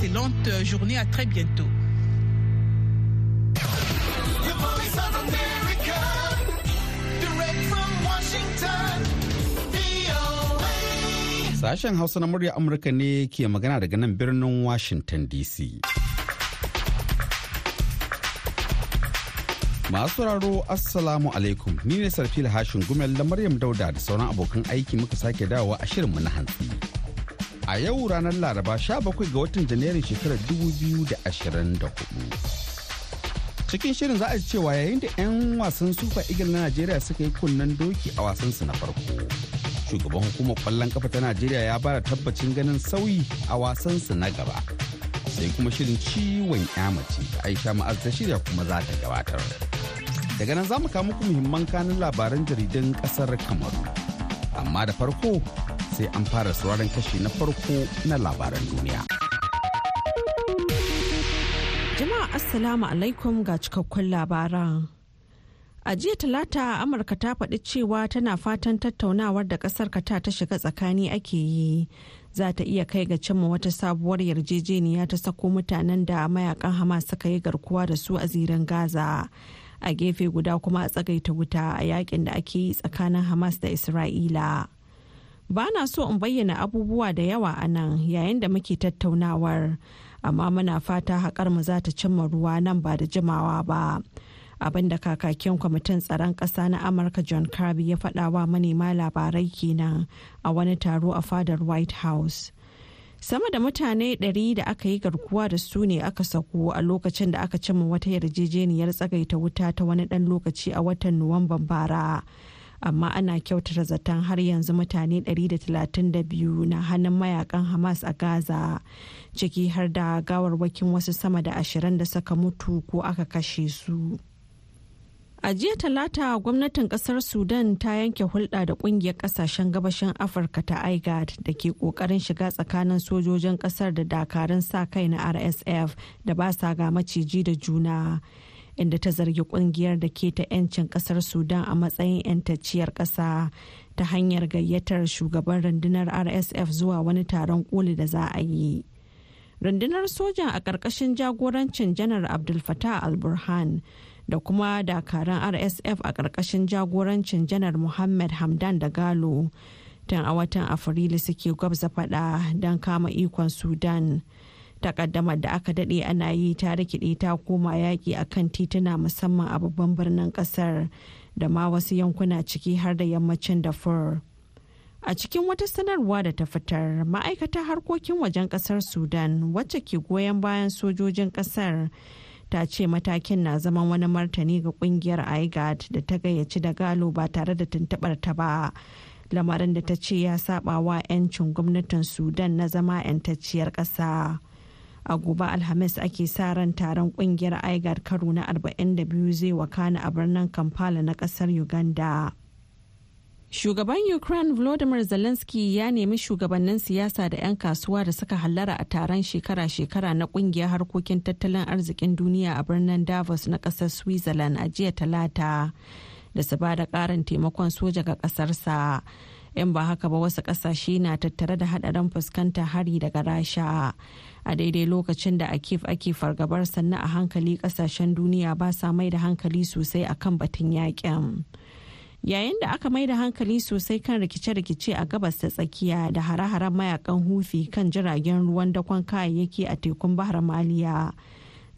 excellente journée. À très bientôt. Sashen Hausa na murya Amurka ne ke magana daga nan birnin Washington DC. Masu sauraro Assalamu alaikum ni ne Sarfil Hashin Gumel da Maryam Dauda da sauran abokan aiki muka sake dawowa a shirinmu na hantsi. A yau ranar Laraba 17 ga watan Janairun shekarar 2024. Cikin shirin za a ji cewa yayin da 'yan wasan Super Eagle na Najeriya suka yi kunnen doki a wasansu na farko. Shugaban hukumar ƙwallon kafa ta Najeriya ya ba da tabbacin ganin sauyi a wasansu na gaba. Sai kuma shirin ciwon mace Aisha Ma'az ta shirya kuma za ta gabatar. Daga nan za mu kawo muku muhimman kanun labaran jaridan ƙasar Kamaru. Amma da farko sai an fara sauraron kashi na farko na labaran duniya. Jama'a Assalamu alaikum ga cikakkun labaran. A jiya talata Amurka ta faɗi cewa tana fatan tattaunawar da ƙasar ta ta shiga tsakani ake yi. Za ta iya kai ga cimma wata sabuwar yarjejeniya ta sako mutanen da mayaƙan Hamas suka yi garkuwa da su a zirin Gaza. A gefe guda kuma a tsagaita wuta a yaƙin da ake yi tsakanin Hamas da Isra'ila. Ba na so in bayyana abubuwa da yawa a nan yayin da muke tattaunawar amma muna fata haƙar mu za ta cimma ruwa nan ba da jimawa ba. Abin da kakakin kwamitin tsaron ƙasa na amurka john kirby ya faɗa wa manema labarai kenan a wani taro a fadar white house. Sama da mutane 100 da aka yi garkuwa da su ne aka sako a lokacin da aka cimma wata yarjejeniyar tsagaita wuta ta wani ɗan lokaci a watan nuwamban bara. Amma ana kyautata zaton har yanzu mutane 132 na hannun mayaƙan hamas a gaza ciki har da gawarwakin wasu sama da ashirin da suka mutu ko aka kashe su. A jiya talata gwamnatin ƙasar sudan ta yanke hulɗa da ƙungiyar ƙasashen gabashin afirka ta igad da ke ƙoƙarin shiga tsakanin sojojin ƙasar da dakarun sa kai na rsf da ba sa ga maciji da juna. Inda ta zargi ƙungiyar da ke ta 'yancin ƙasar sudan a matsayin 'yantacciyar ƙasa ta hanyar gayyatar shugaban rundunar rsf zuwa wani taron koli da za a yi. Rundunar sojan a ƙarƙashin jagorancin janar abdul fatah al-burhan da kuma dakaran rsf a ƙarƙashin jagorancin janar muhammad hamdan da galo tun a watan afrilu suke gwabza fada don kama ikon sudan. Takaddamar da aka daɗe ana yi ta rikide ta koma yaƙi a kan tituna musamman a babban birnin ƙasar da ma wasu yankuna ciki har da yammacin dafur a cikin wata sanarwa da ta fitar ma'aikatar harkokin wajen ƙasar sudan wacce ke goyon bayan sojojin ƙasar ta ce matakin na zaman wani martani ga ƙungiyar igad da ta gayyaci da galo ba tare da tuntuɓar ta ba lamarin da ta ce ya saba wa 'yancin gwamnatin sudan na zama 'yantacciyar ƙasa. A gobe alhamis ake sa ran taron ƙungiyar igad karo na 42 zai wakana a birnin kampala na ƙasar uganda. Shugaban ukraine volodymyr zelensky ya nemi shugabannin siyasa da 'yan kasuwa da suka hallara a taron shekara-shekara na ƙungiyar harkokin tattalin arzikin duniya a birnin davos na ƙasar switzerland a jiya talata da su ba da karin taimakon soja ga kasarsa in ba haka ba wasu ƙasashe na tattare da hadarin fuskantar hari daga rasha. A daidai lokacin da a kif ake fargabar sannan a hankali ƙasashen duniya ba sa mai da hankali sosai akan batun yaƙin yayin da aka mai da hankali sosai kan rikice-rikice a gabas ta tsakiya da hare-haren mayaƙan hufi kan jiragen ruwan dakon kayayyaki a tekun bahar maliya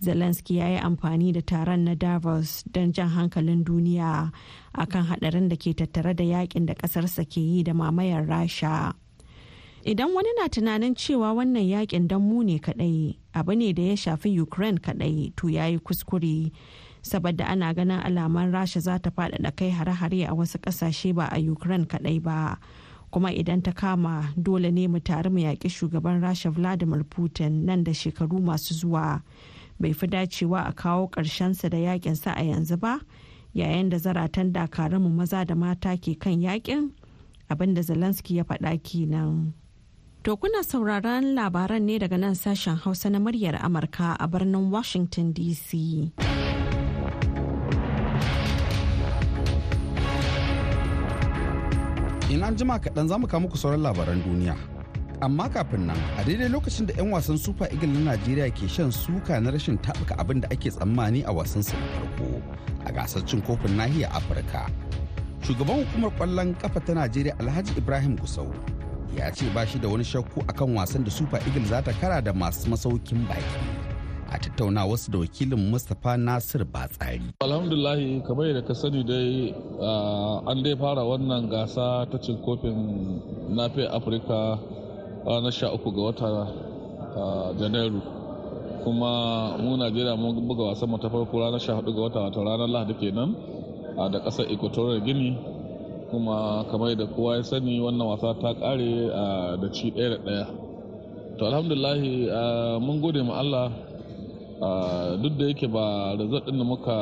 zelensky ya yi amfani da taron na davos don jan hankalin duniya akan hadarin da ke tattare da yaƙin da kasarsa ke yi da mamayar rasha. Idan wani na tunanin cewa wannan yaƙin don mu ne kadai abu ne da ya shafi ukraine kadai to ya yi kuskure. Saboda ana ganin alaman rasha za ta faɗaɗa kai hare-hare a wasu ƙasashe ba a ukraine kadai ba. Kuma idan ta kama dole ne mu tare mu yaƙi shugaban rasha vladimir putin nan da shekaru masu zuwa. Bai fi dacewa a kawo ƙarshensa da yakinsa a yanzu ba yayin da zaratan dakarunmu maza da mata ke kan yaƙin abin da zelensky ya faɗa kenan. To kuna sauraron labaran ne daga nan sashen Hausa na muryar Amurka a birnin Washington DC. Ina jima kaɗan za mu kawo muku sauran labaran duniya. amma kafin nan a daidai lokacin da 'yan wasan super eagle na najeriya ke shan suka na rashin taɓuka abin da ake tsammani a wasan na farko a gasar cin kofin nahiyar afirka shugaban hukumar ƙwallon kafa ta najeriya alhaji ibrahim gusau ya ce ba shi da wani shakku akan wasan da super eagle za ta kara da masu masaukin baki a tattauna wasu da wakilin mustapha nasir batsari. Alhamdulahi kamar yadda ka sani dai an dai fara wannan gasa ta cin kofin nafe afirka ranar sha uku ga wata janairu. Kuma mu najeriya mun buga wasan mu ta farko ranar sha huɗu ga wata wato ranar lahadi kenan da ƙasar equatorial guinea. Kuma kamar da kowa ya sani wannan wasa ta kare da ci ɗaya da ɗaya. To alhamdulahi mun gode ma allah duk da yake ba result ɗin da muka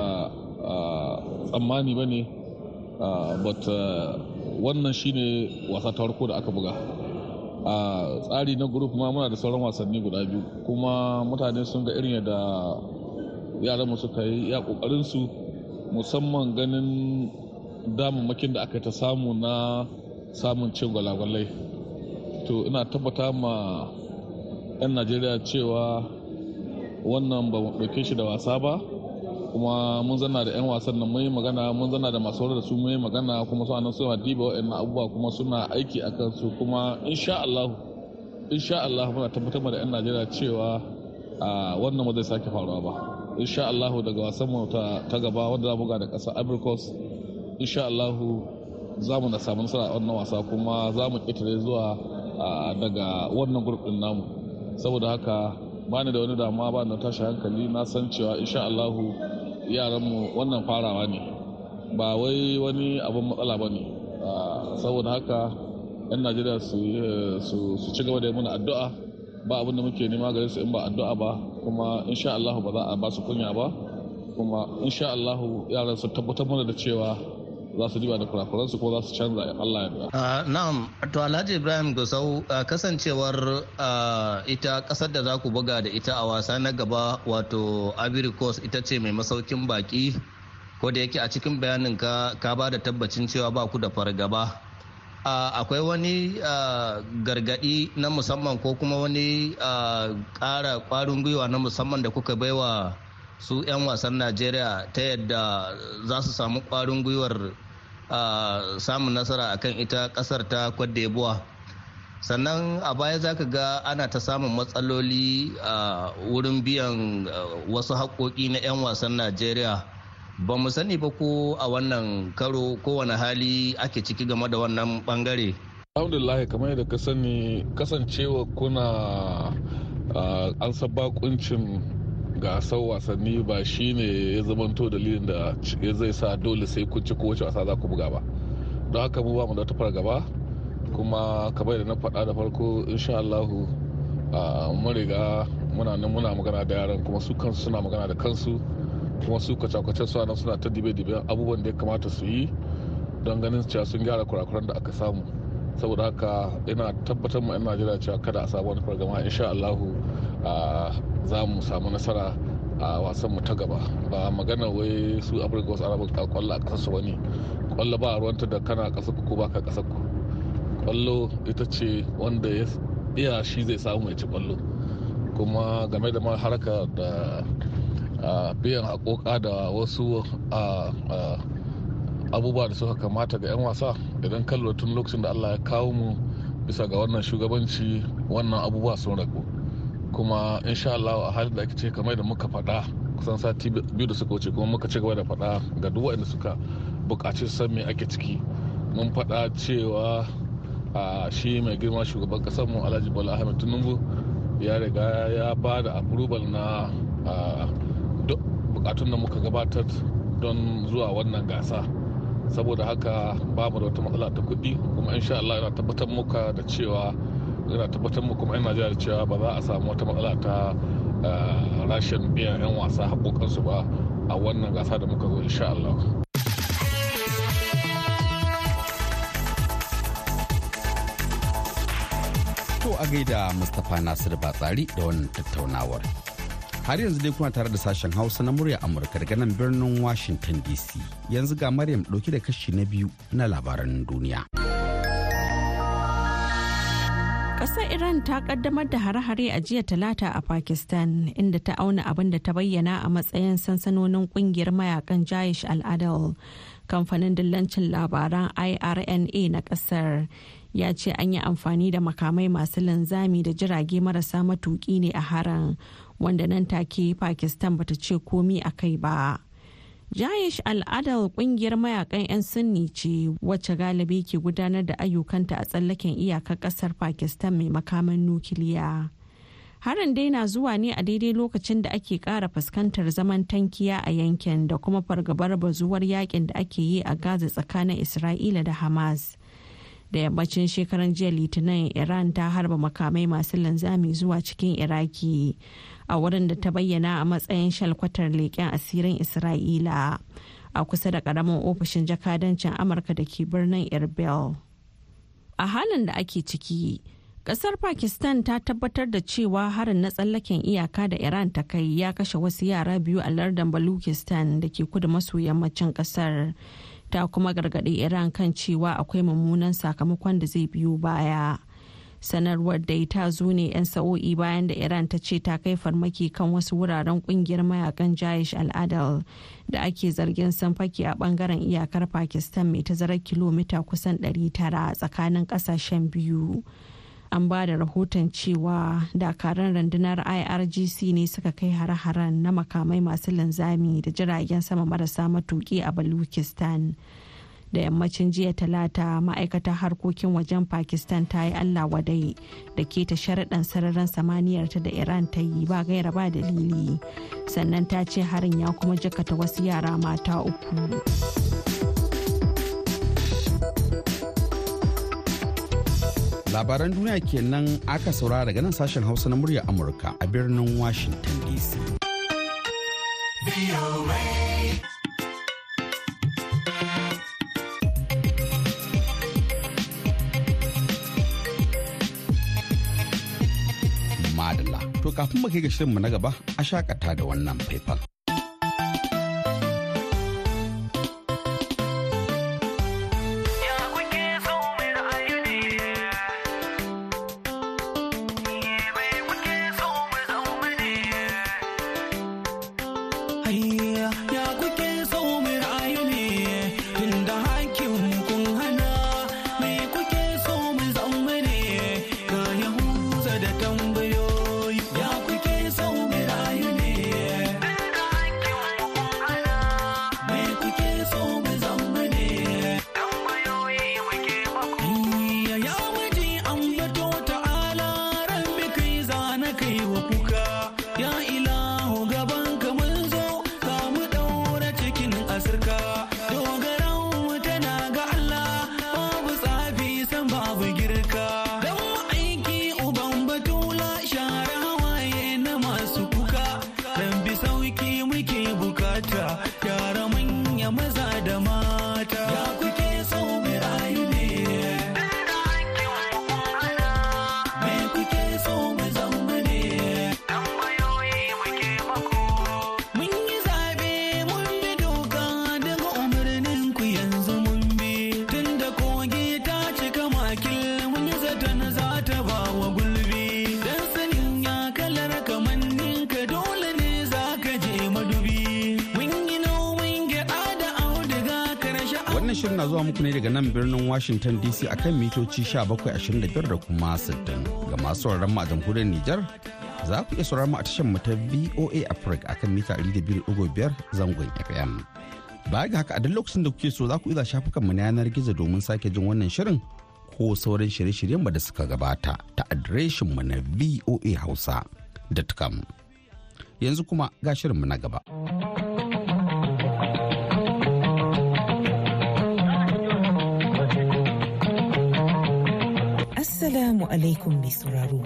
tsammani ba ne but wannan shine wasa ta farko da aka buga. A tsari na group ma muna da sauran wasanni guda biyu kuma mutane sun ga irin yadda yaranmu suka yi ya ƙoƙarin su musamman ganin damammakin da aka ta samu na samun cin gwalagwalai. To ina tabbata ma 'yan najeriya cewa wannan ba mu ɗauke shi da wasa ba kuma mun zana da 'yan wasan nan mun yi magana mun zana da masu da su mun yi magana kuma su a nan suna diba wa'annan abubuwa kuma suna aiki a kansu. Kuma insha Allah insha Allah muna tabbatar da 'yan Najeriya cewa wannan ba zai sake faruwa ba. Insha Allah daga wasan mu ta gaba wanda za mu ga da ƙasar Ivory insha Allah za mu na samu nasara a wannan wasa kuma za mu ƙetare zuwa daga wannan gurbin namu. Saboda haka bani da wani damuwa ba na tashi hankali. Na san cewa insha Allahu yaranmu wannan farawa ne. Ba wai wani abin matsala ba ne. Saboda haka 'yan najeriya su ci gaba da muna addu'a. Ba abin da muke nema gare su in ba addu'a ba kuma insha Allahu ba za a ba su kunya ba. Kuma insha Allahu yaran su tabbatar mana da cewa za su diba da kurakuransu ko za su canza Allah ya uh, Na'am, to Alhaji Ibrahim Gusau uh, kasancewar uh, ita ƙasar da za ku buga da ita a wasa na gaba wato Ivory Coast ita ce mai masaukin baki ko da yake a cikin bayanin ka ka ba da tabbacin cewa ba ku da fargaba. akwai wani gargaɗi na musamman ko kuma wani ƙara ƙwarin gwiwa na musamman da kuka baiwa su 'yan wasan najeriya ta yadda za su samu ƙwarin gwiwar samun nasara akan ita ƙasar ta d'Ivoire. Sannan a baya za ka ga ana ta samun matsaloli a wurin biyan wasu haƙoƙi na 'yan wasan najeriya. Ba mu sani ba ko a wannan karo kowane hali ake ciki game da wannan ɓangare alhamdulillah kamar yadda ka sani kasancewa kuna an bakuncin gasar wasanni ba shi ne ya zamanto dalilin da ya zai sa dole sai kun ci kowace wasa za ku buga ba. Don haka mu ba mu da ta fargaba kuma kamar da na faɗa da farko insha Allahu mun riga muna nan muna magana da yaran kuma su kansu suna magana da kansu kuma su kwace-kwace su nan suna ta dibe-dibe abubuwan da ya kamata su yi don ganin cewa sun gyara kurakuran da aka samu. Saboda haka ina tabbatar mu 'yan najeriya cewa kada a samu wani fargama insha Allahu za mu samu nasara a wasan mu ta gaba. Ba magana wai su afirka wasu arabu ƙwallo a ƙasar su wani ƙwallo ba ruwanta da kana ƙasar ku ko ba ka ƙasar ku ƙwallo ita ce wanda ya iya shi zai samu mai ci ƙwallo. Kuma game da haraka da biyan haƙoƙa da wasu abubuwa da suka kamata ga 'yan wasa idan kallo tun lokacin da allah ya kawo mu bisa ga wannan shugabanci wannan abubuwa sun ragu. Kuma insha Allah a halin da ake ce kamar da muka faɗa kusan sati biyu da suka wuce kuma muka ci gaba da faɗa ga duk waɗanda suka buƙaci san me ake ciki. Mun faɗa cewa a shi mai girma shugaban ƙasar mu Alhaji Bola Ahmed Tinubu ya riga ya ba da approval na duk bukatun da muka gabatar don zuwa wannan gasa. Saboda haka ba mu da wata matsala ta kuɗi kuma insha Allah yana tabbatar muka da cewa yana tabbatar mu kuma 'yan najeriya cewa ba za a samu wata matsala ta rashin biyan 'yan wasa haƙoƙansu ba a wannan gasa da muka zo insha Allah. To a gaida Mustapha Nasir Batsari da wannan tattaunawar. Har yanzu dai kuna tare da sashen Hausa na murya Amurka daga nan birnin Washington DC. Yanzu ga Maryam ɗauki da kashi na biyu na labaran duniya. Ƙasar Iran ta kaddamar da hare-hare a jiya talata a Pakistan inda ta auna abin da ta bayyana a matsayin sansanonin ƙungiyar mayaƙan Jayish al-Adal. Kamfanin dillancin labaran IRNA na ƙasar ya ce an yi amfani da makamai masu linzami da jirage marasa matuƙi ne a haran wanda nan take Pakistan bata ce komi a kai ba. Jayish al'adar ƙungiyar mayaƙan 'yan sunni ce wacce galibi ke gudanar da ayyukanta a tsallaken iyakar ƙasar Pakistan mai makaman nukiliya. Harin dai na zuwa ne a daidai lokacin da ake kara fuskantar zaman tankiya a yankin da kuma fargabar bazuwar yaƙin da ake yi a Gaza tsakanin Isra'ila da Hamas. Da yammacin shekaran jiya Litinin Iran ta harba makamai masu linzami zuwa cikin Iraki. A wurin da ta bayyana a matsayin shalkwatar leƙen asirin isra'ila a kusa da ƙaramin ofishin jakadancin amurka da ke birnin erbil. A halin da ake ciki ƙasar pakistan ta tabbatar da cewa harin na tsallaken iyaka da iran ta kai ya kashe wasu yara biyu a lardin balukistan da ke kudu maso yammacin ƙasar. Ta kuma gargaɗi iran kan cewa akwai mummunan sakamakon da zai biyo baya. Sanarwar dai ta zo ne 'yan sa'o'i bayan da iran ta ce ta kai farmaki kan wasu wuraren ƙungiyar mayaƙan jayish al'adal da ake zargin sun fake a ɓangaren iyakar pakistan mai tazarar kilomita kusan 900 tsakanin ƙasashen biyu. An ba da rahoton cewa dakaran rundunar irgc ne suka kai hare-haren na makamai masu linzami da jiragen sama marasa matuki a balukistan da yammacin jiya talata ma'aikatar harkokin wajen pakistan ta yi allah wadai da ke ta sharaɗan sararin samaniyarta da iran ta yi ba gaira ba dalili. Sannan ta ce harin ya kuma jakata wasu yara mata uku. Labaran duniya kenan aka saurara daga nan sashen hausa na murya amurka a birnin washington dc To kafin mu kai ga shirinmu na gaba a shakata da wannan faifan. Ne daga nan birnin Washington DC akan mitoci 1725 da kuma 60 ga masu sauraron mu a jamhuriyar Nijar. Za ku iya sauraron mu a tashar mu ta VOA Africa akan mita 200.5 zangon FM. Baya ga haka a duk lokacin da kuke so za ku iya shafukan mu na yanar gizo domin sake jin wannan shirin ko sauran shirye-shiryen da suka gabata ta adireshin mu na voahausa.com. Yanzu kuma ga shirin mu na gaba. Assalamu alaikum mai sauraro.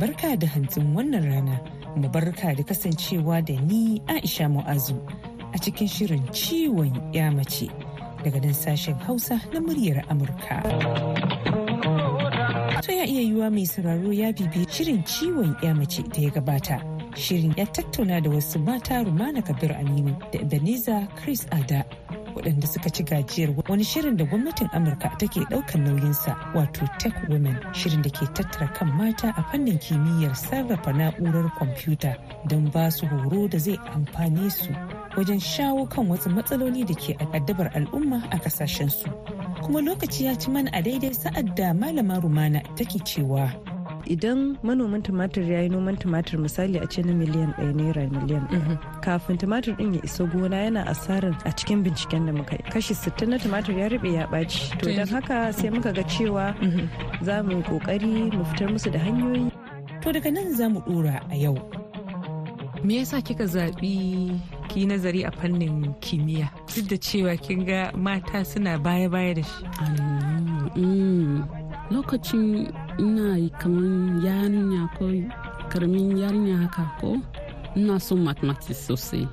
Barka da hantsin wannan rana, mu barka da kasancewa da ni Aisha Mu'azu a cikin shirin ciwon ya mace daga nan sashen Hausa na muryar Amurka. To ya iya yiwa mai sauraro ya bibi shirin ciwon ya mace da ya gabata. Shirin ya tattauna da wasu mata Rumana Kabir Aminu da Ebenezer Chris Ada waɗanda suka ci gajiyar wani shirin da gwamnatin amurka take ɗaukar nauyinsa wato tech women shirin da ke tattara kan mata a fannin kimiyyar sarrafa na'urar kwamfuta don ba su horo da zai amfane su wajen shawo kan wasu matsaloli da ke addabar al'umma a kasashensu kuma lokaci ya ci mana a daidai sa'ad da malama rumana take cewa idan manomin tumatir ya yi noman tumatir misali a ce na miliyan ɗaya naira miliyan kafin tumatir ɗin ya isa gona yana asarar a cikin binciken da muka yi. Kashi sittin na tumatir ya rube ya ɓaci. To don haka sai muka ga cewa za mu ƙoƙari mu fitar musu da hanyoyi. To daga nan za mu ɗora a yau. Me yasa kika zaɓi ki nazari a fannin kimiyya? Duk da cewa kin ga mata suna baya-baya da shi. Lokacin ina kamar yarinya ko ƙaramin yarinya haka ko ina son mathematics sosai.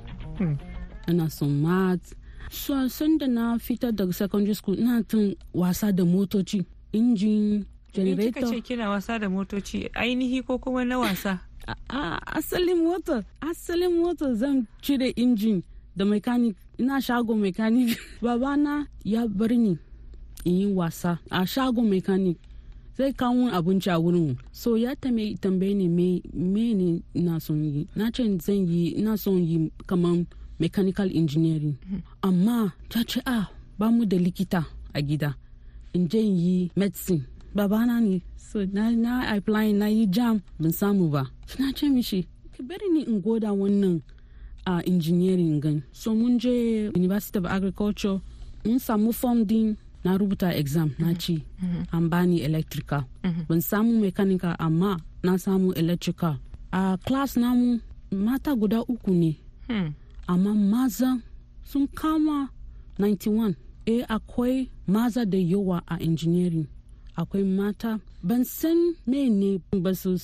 Ina son math. So da na fita daga secondary school ina tun wasa da motoci injin generator kika ce kina wasa da motoci? Ainihi ko kuma na wasa? A asalin mota asalin mota zan cire injin da mechanic. Ina shago mechanic. Babana ya bar ni in yi wasa a shago mechanic. Zai kawo abinci a wurin. So ya tambaye ni me ne na son yi. Na ce zan yi na son yi kamar mechanical engineering. Amma ta ce a ba mu da likita a gida. In je yi medicine. Babana ne. So na, na apply na yi jam ban samu ba. Na ce mishi ki bari ni in goda wannan a engineering gan. So mun je university of agriculture mun samu funding na rubuta exam na ci. An bani electrical. Ban samu mechanical amma na samu electrical. A class namu mata guda uku ne. Amma maza sun kama 91 e akwai maza da yawa a engineering. Akwai mata ban san mene ba su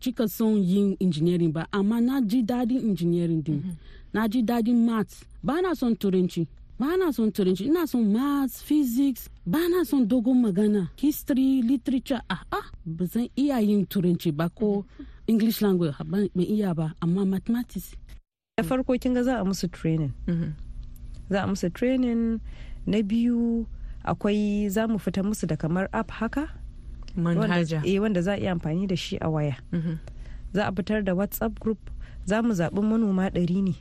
cika son yin engineering ba amma na ji daɗin engineering din. Na ji daɗin maths. Ba na son turanci. Ba na son turanci ina son maths physics ba na son dogon magana history literature. A ah, ba zan iya yin turanci ba ko english language ban iya ba amma mathematics. Da farko kin ga za a musu training. Za a musu training. Na biyu akwai za mu fita musu da kamar app haka. Manhaja. Eh wanda za a iya amfani da shi a waya. Za a fitar da whatsapp group. Za mu zaɓi manoma ɗari ne.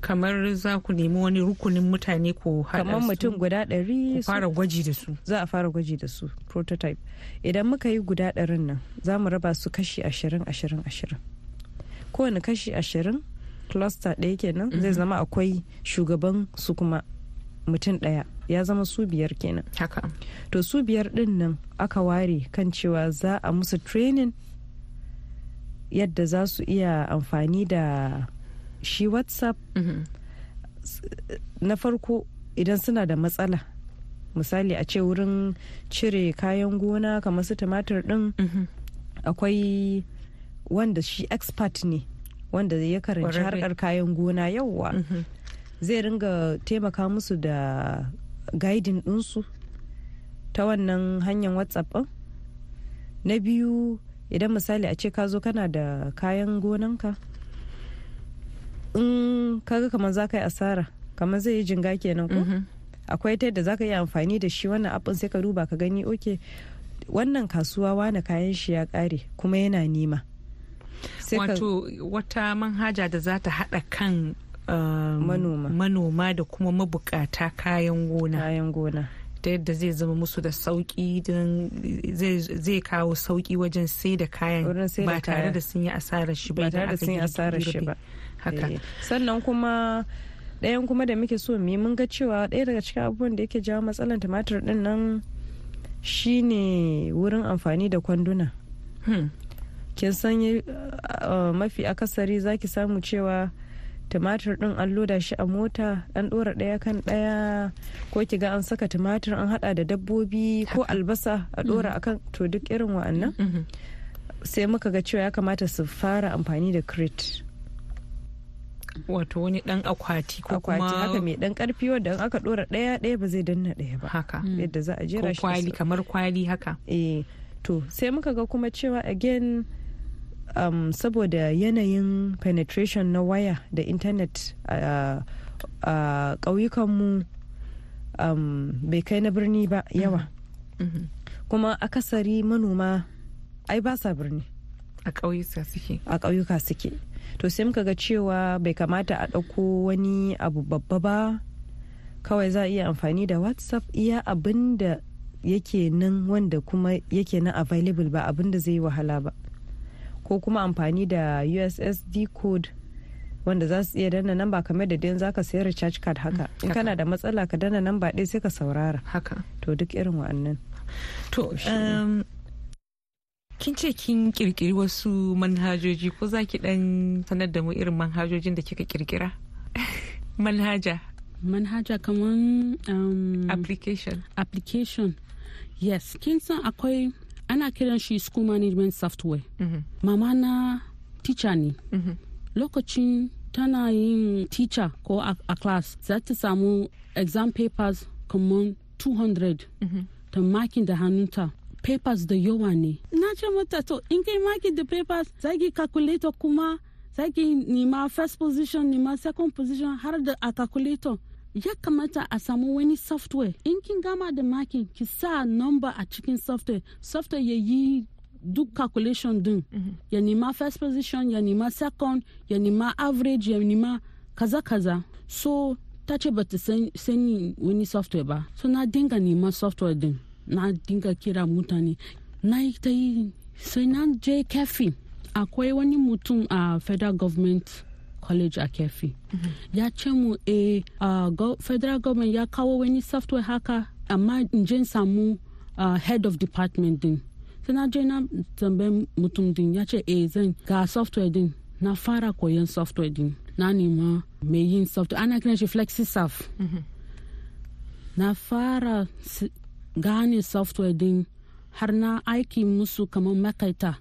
Kamar za ku nemi wani rukunin mutane ko haɗa kamar mutum guda ɗari ku fara gwaji da su. Za a fara gwaji da su prototype. Idan muka yi guda ɗarin nan za mu raba su kashi ashirin ashirin ashirin. Kowane kashi ashirin cluster ɗaya kenan zai zama akwai shugaban su kuma mutum ɗaya. Ya zama su biyar kenan. Haka. To su biyar ɗin nan aka ware kan cewa za a musu training yadda za su iya amfani da shi whatsapp na farko idan suna da matsala misali a ce wurin cire kayan gona kamar su tumatir din akwai wanda shi expert ne wanda ya karanci harkar kayan gona yauwa. Zai ringa taimaka musu da guiding ɗinsu ta wannan hanyar whatsapp ɗin. Na biyu idan misali a ce ka zo kana da kayan gonanka in kaga kamar za ka yi asara kamar zai yi jinga kenan ko? Akwai ta yadda za ka yi amfani da shi wannan abin sai ka duba ka gani oke wannan kasuwa wane kayan shi ya kare kuma yana nima wato wata manhaja da za ta haɗa kan um, manoma. da kuma mabukata kayan gona. Kayan gona. Ta yadda zai zama musu da sauƙi don zai kawo sauƙi wajen sai da kayan ba tare da sun yi asarar shi ba tare da sun yi asarar shi ba. Haka. Sannan kuma ɗayan kuma da muke so mu mun ga cewa ɗaya daga cikin abubuwan da yake jawo matsalar tumatir ɗin nan shine wurin amfani da kwanduna. Kin san mafi akasari zaki samu cewa tumatir din an loda shi a mota an dora ɗaya kan ɗaya ko kiga an saka tumatir an hada da dabbobi ko albasa a dora akan to duk irin wa'annan sai muka ga cewa ya kamata su fara amfani da crate. Wato wani dan akwati ko akwati kuma haka mai dan ƙarfi wanda aka dora ɗaya ɗaya ba zai danna ɗaya ba. Haka. Yadda za a jera shi kwali kamar kwali haka. Eh to sai muka ga kuma cewa again um, saboda yanayin penetration na waya da internet a uh, a ƙauyukanmu um, bai kai na birni ba yawa. Mhm. kuma akasari manoma ai ba sa birni. A ƙauyuka suke. A ƙauyuka suke. To sai muka ga cewa bai kamata a ɗauko wani abu babba ba. Kawai za a iya amfani da whatsapp iya abin da yake nan wanda kuma yake nan available ba abin da zai yi wahala ba. Ko kuma amfani da ussd code wanda za su iya danna namba kamar da dan zaka sayar recharge card haka. In haka. kana da matsala ka danna namba ɗaya sai ka saurara. Haka. To duk irin wa'annan. To kin ce kin kirkiri wasu manhajoji ko za ki dan sanar da mu irin manhajojin da kika kirkira manhaja. Manhaja kaman um, application. Application. Yes kin san akwai ana kiran shi school management software. Mhm. mama na teacher ne. Mhm. lokacin tana yin teacher ko a, a class za ta samu exam papers kamar 200 Mhm. ta makin da hannunta. Papers da yawa ne. Na ce mata to in kai makin da papers za ki calculator kuma za ki nima first position nima second position har da a calculator. Ya kamata a samu wani software. In kin gama da makin ki sa number a cikin software. Software ya yi duk calculation din. Ya nima first position ya nima second ya nima average ya nima kaza kaza. So ta ce bata san- sani wani software ba. So na dinga nima software din. Na dinga kira mutane. Na yi ta yi sai na je kefi. Akwai wani mutum a federal government college a kefi. Ya ce mu e federal government ya kawo wani software haka amma in je samu head of department din. Sai na je na tambayi mutum din ya ce e zan ga software din. Na fara koyon software din. Na nema mai yin software ana kiran shi flexisaf na fara gane software din har na aiki musu kamar makaita.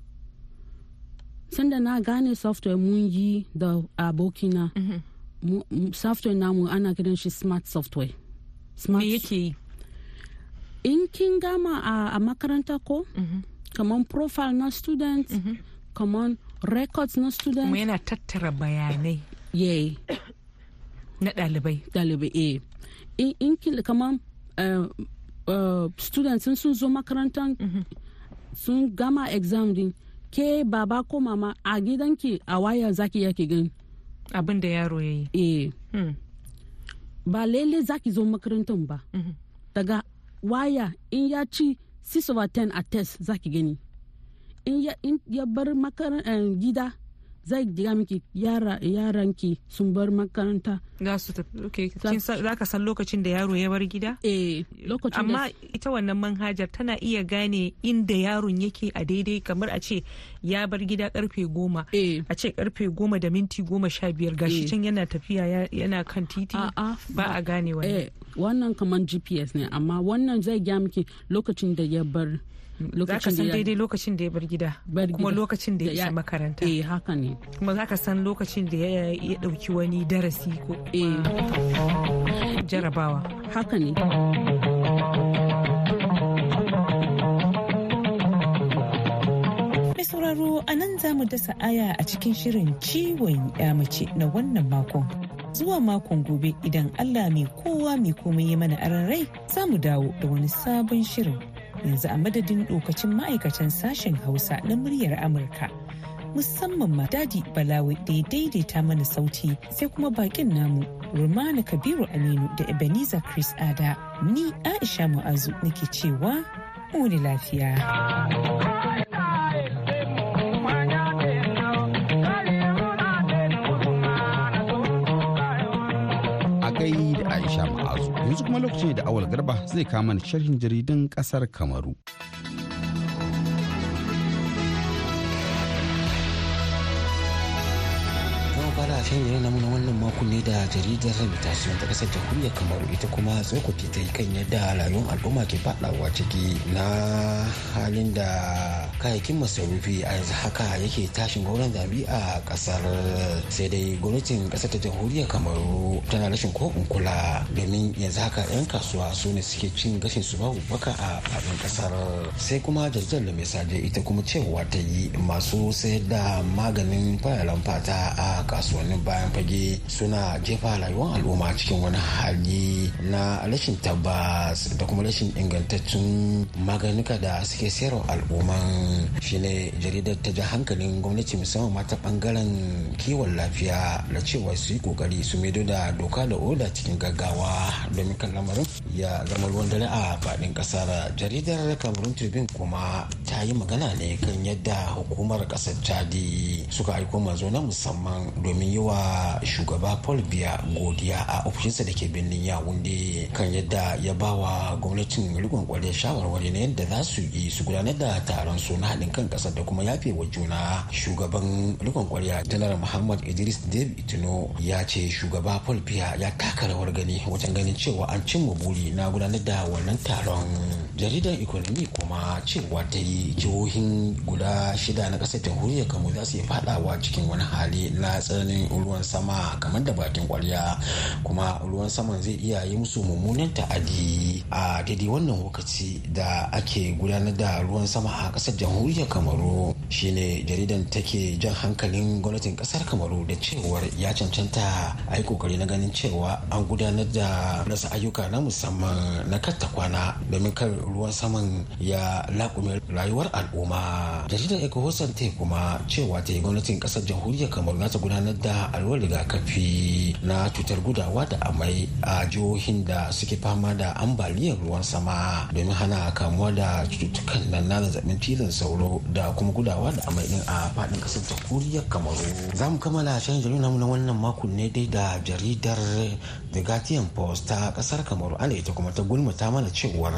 Sanda na gane software mun yi da abokina mu- mu- software namu ana kiran shi smart software. Smart me yake yi? In kin gama a, a makaranta ko kamar profile na students kamar records na kuma students yana tattara bayanai. Yeah na ɗalibai. Dalibai eh. In, in kin kamar uh, students in sun zo makarantar sun gama exam din ke baba ko mama a gidanki a waya zaki yake gani? Abin da yaro ya yi. Eh. Hmm. ba lele zaki zo makarantar ba. Mhm. daga waya in ya ci 6 over 10 a test zaki gani. In ya, bar makaran, eh, gida zai diga miki yara yaranki sun bar makaranta. Za su tafi. Za- ka san lokacin da yaro ya bar gida? Eh lokacin amma ita wannan manhajar tana iya gane inda yaron yake a daidai kamar a ce ya bar gida ƙarfe goma. Eh. A ce ƙarfe goma da minti goma sha biyar gashi Eh. can yana tafiya ya- yana kan titi. Ba a gane wani eh wannan kamar gps ne amma wannan zai gya miki lokacin da ya bar za ka lokacin san da ya daidai lokacin da ya bar gida kuma lokacin da ya isa makaranta. eh haka ne. Kuma za ka san lokacin da ya ɗauki wani darasi ko eh. jarabawa. Haka ne. Mai sauraro a nan za mu dasa aya a cikin shirin ciwon ya mace na wannan makon. Zuwa makon gobe idan Allah mai kowa mai komai ya mana aran rai za mu dawo da wani sabon shirin. Yanzu a madadin dokacin ma'aikatan sashen Hausa na muryar Amurka. Musamman ma Dadi Balawi da ya daidaita mana sauti sai kuma bakin namu Rumana Kabiru Aminu da Ebenezer Chris Ada. Ni Aisha Mu'azu nake cewa mu wani lafiya. Yanzu kuma lokaci da awal garba zai kama sharhin jaridun ƙasar Kamaru. Fara jiran namu na wannan makon ne da jaridar reputation ta ƙasar jamhuriyar kamaru ita kuma tsokoki ta yi kan yadda rayuwar al'umma ke fadawa ciki na halin da kayayyakin masarufi a yanzu haka yake tashin gauran zabi a ƙasar sai dai gwamnatin ƙasar ta jamhuriyar kamaru tana rashin ko kula domin yanzu haka 'yan kasuwa su ne suke cin gashin su babu baka a faɗin ƙasar sai kuma jaridar da mai ita kuma cewa ta yi masu sayar da maganin fararen fata a kasuwa kasuwannin bayan fage suna jefa rayuwar al'umma cikin wani hali na rashin tabbas da kuma rashin ingantaccen maganuka da suke sayarwa al'umman. Shine jaridar ta ji hankalin gwamnati musamman mata ɓangaren kiwon lafiya da cewa su yi ƙoƙari su maido da doka da oda cikin gaggawa domin kan lamarin ya zama ruwan dare a faɗin ƙasar. Jaridar cameroon tribune kuma ta yi magana ne kan yadda hukumar ƙasar chadi suka aiko mazo na musamman domin yi wa shugaba paul biya godiya a ofishinsa da ke birnin yawunde kan yadda ya ba wa gwamnatin rikon ƙwarai shawarwari na yadda za su yi su gudanar da taron su na haɗin kan ƙasar da kuma yafe wa juna. Shugaban rikon kwarya janar muhammad idris david itino ya ce shugaba paul biya ya taka rawar gani wajen ganin cewa an cimma buri na gudanar da wannan taron. Jaridar economy kuma cewa ta yi jihohin guda shida na ƙasar jamhuriyar kamo za su yi fadawa cikin wani hali na tsananin ruwan sama kamar da bakin kwarya kuma ruwan saman zai iya yi musu mummunan ta'adi a daidai wannan lokaci da ake gudanar da ruwan sama a ƙasar jamhuriyar kamaru. Shine jaridan take jan hankalin gwamnatin ƙasar kamaru da cewar ya cancanta a yi ƙoƙari na ganin cewa an gudanar da rasa ayyuka na musamman na katta kwana domin kar ruwan saman ya laƙume rayuwar al'umma. Jaridar ecohosan ta kuma cewa ta yi gwamnatin ƙasar jamhuriyar kamaru za ta gudanar da alwar rigakafi na cutar gudawa da amai a jihohin da suke fama da ambaliyar ruwan sama domin hana kamuwa da cututtukan nan na zazzaɓin cizon sauro da kuma gudawa da amai din a faɗin ƙasar jamhuriyar kamaru. Za mu kammala shan jaridar na wannan makon ne dai da jaridar the guardian post ta ƙasar kamaru ana ita kuma ta gulmata mana cewar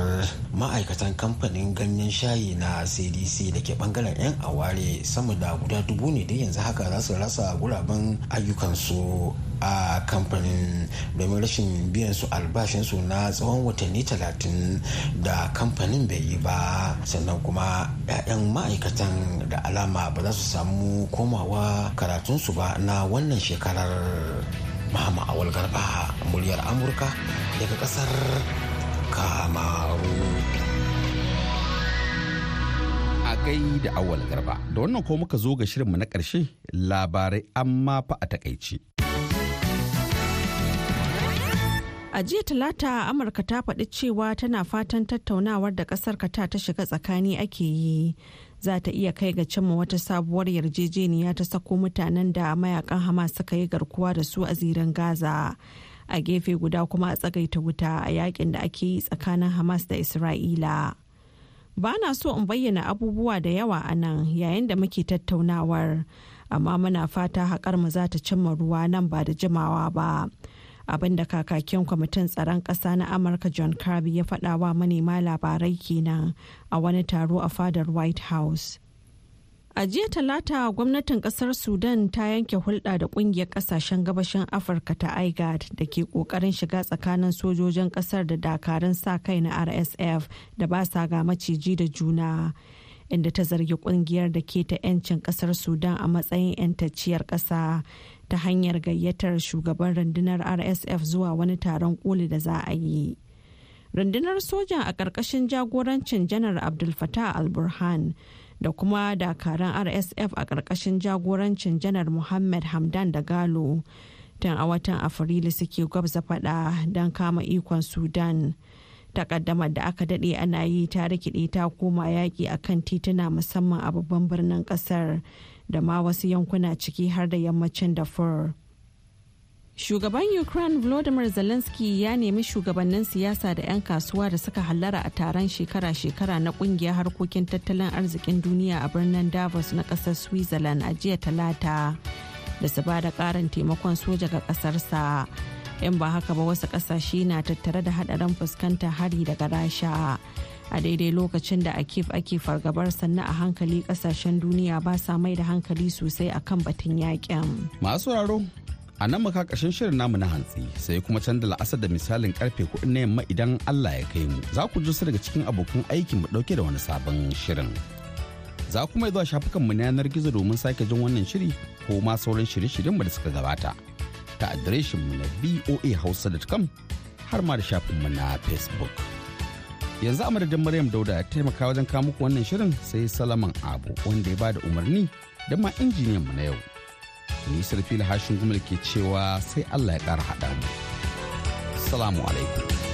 ma'aikatan kamfanin ganyen shayi na cdc da ke ɓangaren 'yan aware sama da guda dubu ne da yanzu haka za su rasa guraben ayyukansu a kamfanin domin rashin biyan su albashinsu na tsawon watanni talatin da kamfanin bai yi ba. Sannan kuma 'ya'yan ma'aikatan da alama ba za su samu komawa karatunsu ba na wannan shekarar. Mahama awal garba muryar amurka daga ƙasar kamaru a gai da awal garba da wannan ko muka zo ga shirinmu na ƙarshe labarai amma fa a takaici. A jiya talata Amurka ta faɗi cewa tana fatan tattaunawar da ƙasar ta ta shiga tsakani ake yi za ta iya kai ga cimma wata sabuwar yarjejeniya ta sako mutanen da mayaƙan Hamas suka yi garkuwa da su a zirin Gaza. A gefe guda kuma a tsagaita wuta a yaƙin da ake yi tsakanin Hamas da Isra'ila. Ba na so in bayyana abubuwa da yawa a nan yayin da muke tattaunawar, amma muna fata haƙar mu za ta cimma ruwa nan ba da jimawa ba. abin da kakakin kwamitin tsaron ƙasa na amurka john kirby ya faɗa wa manema labarai kenan a wani taro a fadar white house a jiya talata gwamnatin ƙasar sudan ta yanke hulɗa da ƙungiyar ƙasashen gabashin afirka ta igad da ke ƙoƙarin shiga tsakanin sojojin ƙasar da dakarun sa kai na rsf da ba sa ga maciji da juna inda ta zargi ƙungiyar da ke ta 'yancin ƙasar sudan a matsayin 'yantacciyar ƙasa ta hanyar gayyatar shugaban rundunar rsf zuwa wani taron koli da za a yi. Rundunar sojan a ƙarƙashin jagorancin janar abdul fatah al-burhan da kuma dakaran rsf a ƙarƙashin jagorancin janar muhammad hamdan da galo tun a watan afrilu suke gwabza fada don kama ikon sudan takaddamar da aka daɗe ana yi ta rikide ta koma yaƙi a kan tituna musamman a babban birnin ƙasar da ma wasu yankuna ciki har da yammacin Darfur. Shugaban Ukraine Volodymyr Zelensky ya nemi shugabannin siyasa da 'yan kasuwa da suka hallara a taron shekara-shekara na ƙungiyar harkokin tattalin arzikin duniya a birnin Davos na ƙasar Switzerland a jiya talata da su ba da karin taimakon soja ga kasarsa. In ba haka ba wasu ƙasashe na tattare da hadarin fuskantar hari daga rasha. a daidai lokacin da a kif ake fargabar sannan a hankali ƙasashen duniya ba sa mai da hankali sosai akan batun yaƙin. Masu a nan muka ƙarshen shirin namu na hantsi sai kuma canza la'asar da misalin ƙarfe kuɗi na yamma idan Allah ya kai mu za ku ji su daga cikin abokan aikin mu ɗauke da wani sabon shirin. Za kuma zuwa shafukan mu na yanar gizo domin sake jin wannan shiri ko ma sauran shirye-shiryen mu da suka gabata ta adireshin mu na voahausa.com har ma da shafin mu na Facebook. yanzu a madadin maryam dauda ya taimaka wajen kawo muku wannan shirin sai salaman abu wanda ya ba da umarni da ma injiniyan mu na yau nisar fili hashin gumal ke cewa sai allah ya ƙara haɗa mu. Salamu alaikum.